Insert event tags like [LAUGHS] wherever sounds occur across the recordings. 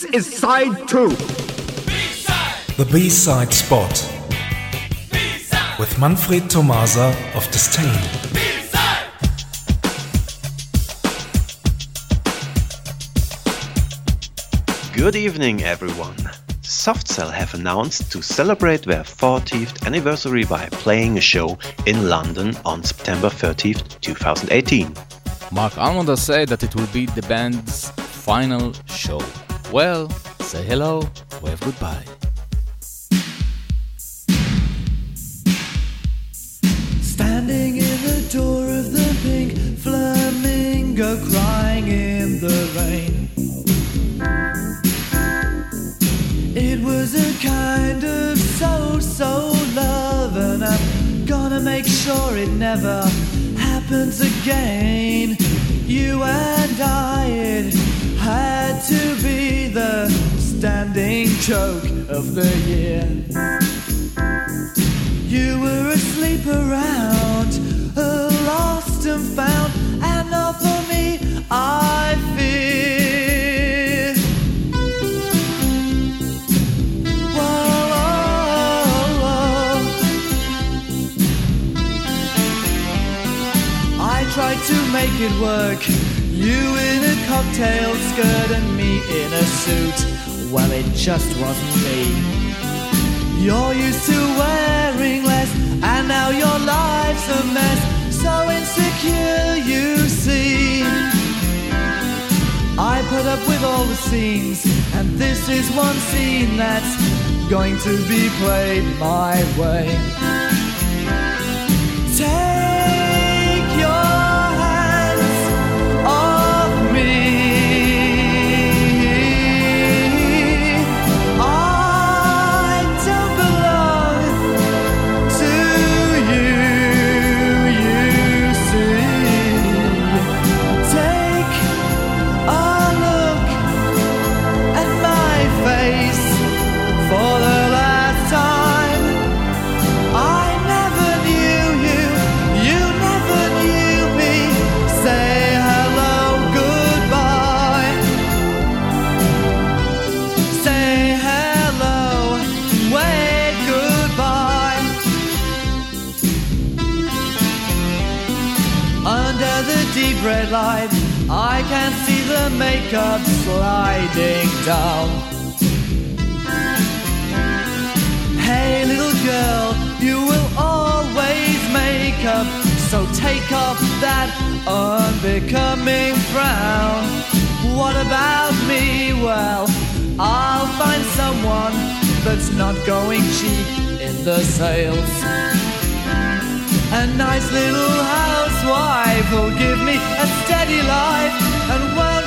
This is side two. The B-side spot with Manfred Tomasa of Disdain. Good evening, everyone. Soft Cell have announced to celebrate their 40th anniversary by playing a show in London on September 30th, 2018. Mark Almonder said that it will be the band's final show. Well, say hello, wave goodbye. Standing in the door of the pink flamingo, crying in the rain. It was a kind of so so love, and I'm gonna make sure it never happens again. You and I, joke of the year. You were asleep around, lost and found, and not for me, I fear. Whoa, whoa, whoa. I tried to make it work. You in a cocktail skirt and me in a suit. Well, it just wasn't me. You're used to wearing less, and now your life's a mess. So insecure, you see. I put up with all the scenes, and this is one scene that's going to be played my way. Take down. Hey, little girl, you will always make up. So take off that unbecoming frown. What about me? Well, I'll find someone that's not going cheap in the sales. A nice little housewife who'll give me a steady life and won't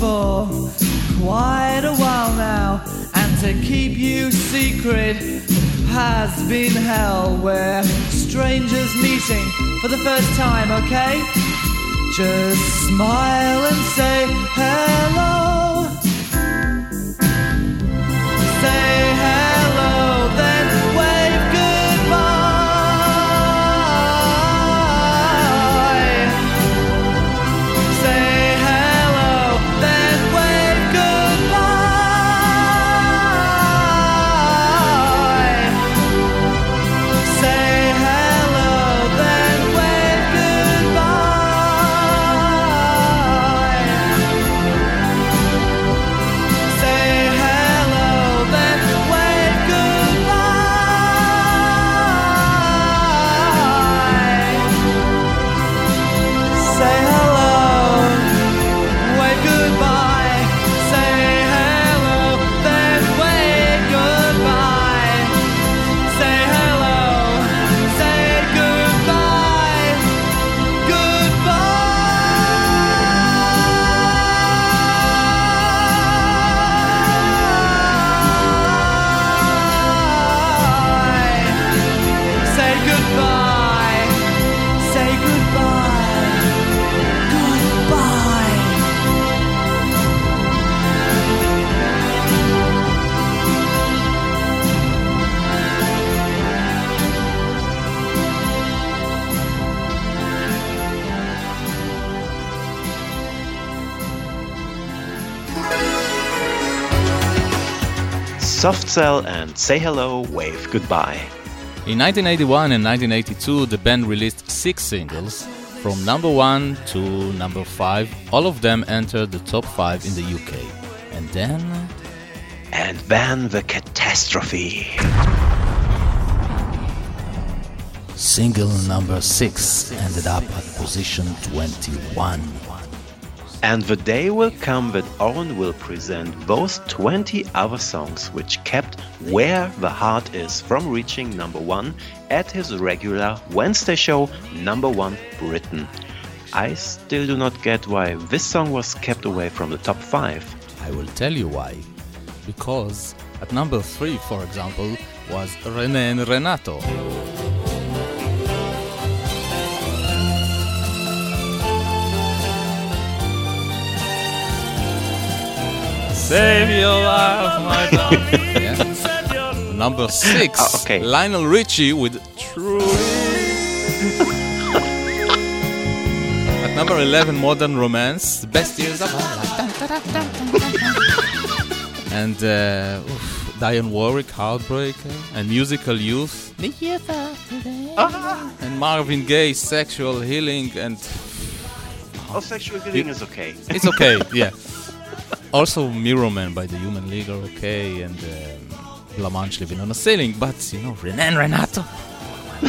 for quite a while now, and to keep you secret has been hell. Where strangers meeting for the first time, okay? Just smile and say hello. Say hello, Soft Cell and Say Hello, Wave Goodbye. In 1981 and 1982, the band released six singles, from number 1 to number 5. All of them entered the top 5 in the UK. And then. And then the catastrophe. Single number 6 ended up at position 21. And the day will come that Oren will present those 20 other songs which kept Where the Heart Is from reaching number 1 at his regular Wednesday show, number 1 Britain. I still do not get why this song was kept away from the top 5. I will tell you why. Because at number 3, for example, was Renée and Renato. Save your life, [LAUGHS] my darling. yeah. Number six, oh, okay. Lionel Richie with True. At number 11, Modern Romance, the best years of our life. [LAUGHS] and uh, oof, Dionne Warwick, Heartbreaker, and Musical Youth. Ah. And Marvin Gaye, Sexual Healing, and. Oh, Sexual Healing is okay. It's okay, yeah [LAUGHS] also Mirror Man by the Human League are okay, and um, Blancmange living on a ceiling, but you know, Renan Renato. [LAUGHS]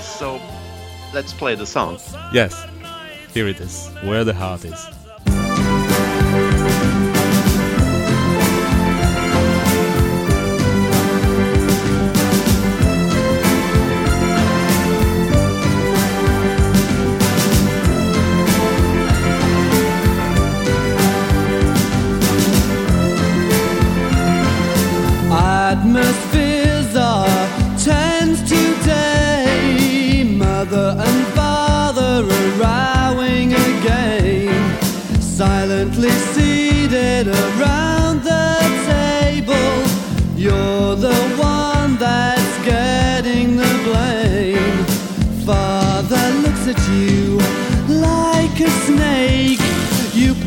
so, let's play the song. Yes, here it is, Where the Heart Is.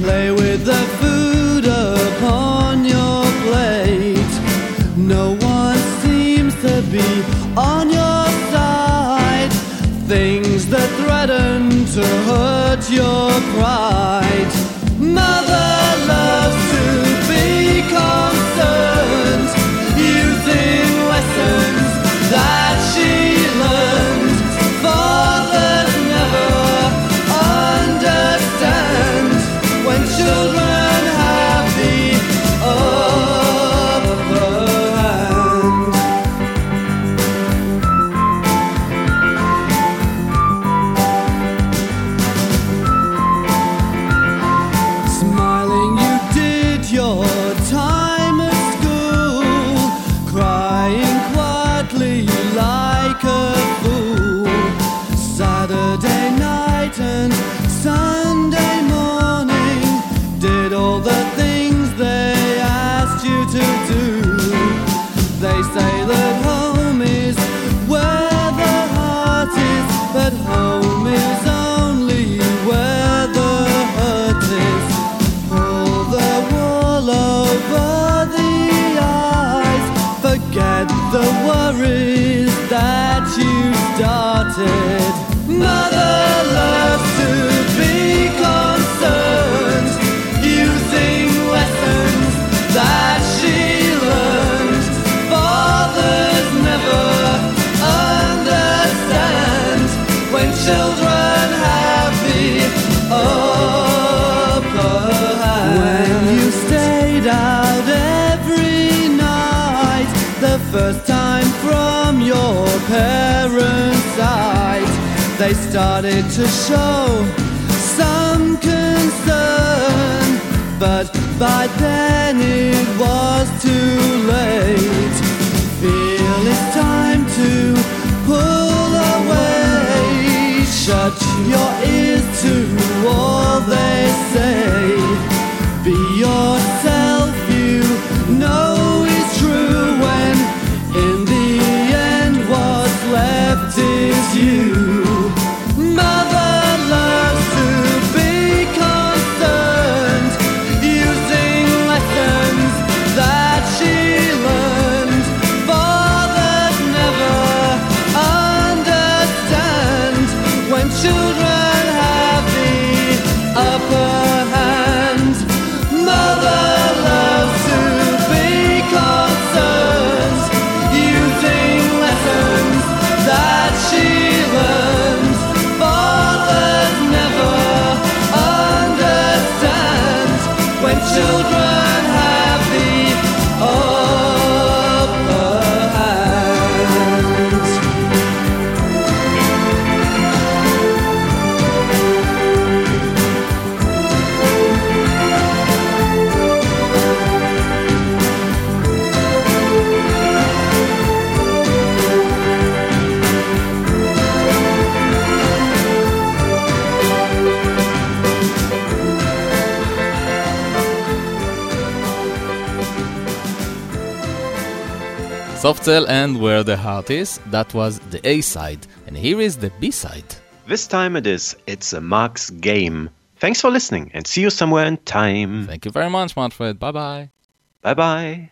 Play with the food upon your plate. No one seems to be on your side. Things that threaten to hurt your pride. Started. Mother loves to be concerned, using lessons that she learned. Fathers never understand when children have the upper hand. When you stayed out every night, the first time from your parents' they started to show some concern. But by then it was too late. Feel it's time to pull away. Shut your ears to all they say. Be yourself, Soft Cell and Where the Heart Is. That was the A side, and here is the B side. This time it is It's a Mug's Game. Thanks for listening and see you somewhere in time. Thank you very much, Manfred. Bye bye. Bye bye.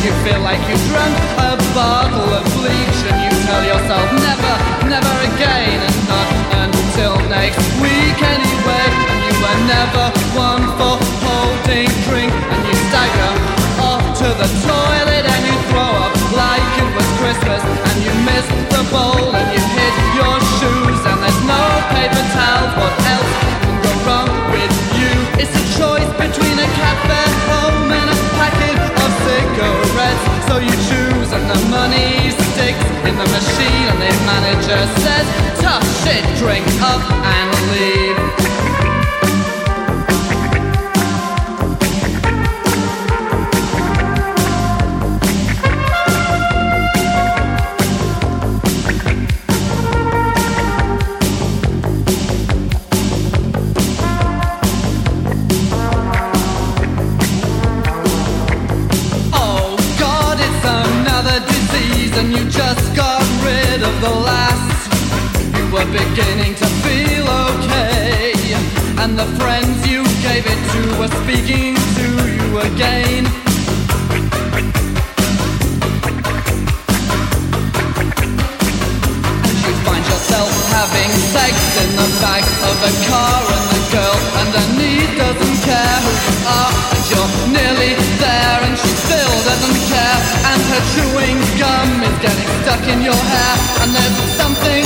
You feel like you've drunk a bottle of bleach And you tell yourself never, never again And not until next week anyway. And you were never one for holding drink And you stagger off to the toilet And you throw up like it was Christmas And you miss the bowl and you says, tough shit, drink up beginning to feel okay. And the friends you gave it to are speaking to you again. And you find yourself having sex in the back of a car and the girl underneath doesn't care who you are. And you're nearly there and she still doesn't care. And her chewing gum is getting stuck in your hair. And there's something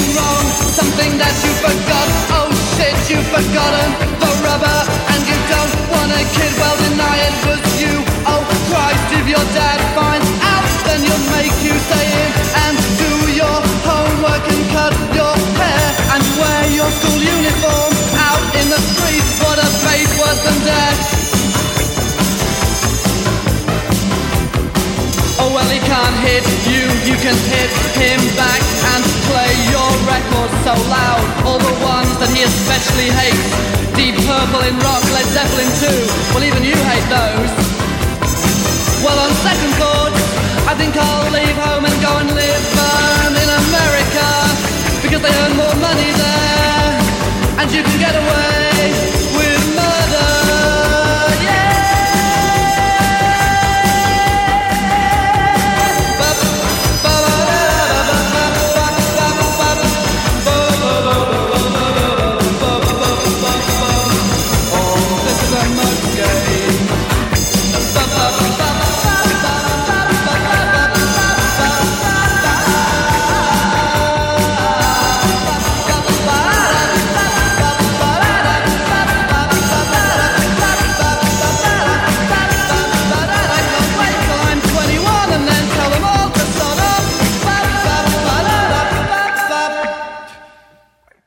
something that you forgot. Oh shit, you've forgotten. hit you, you can hit him back and play your record so loud. All the ones that he especially hates. Deep Purple in rock, Led Zeppelin too. Well, even you hate those. Well, on second thought, I think I'll leave home and go and live um, in America because they earn more money there, and you can get away with.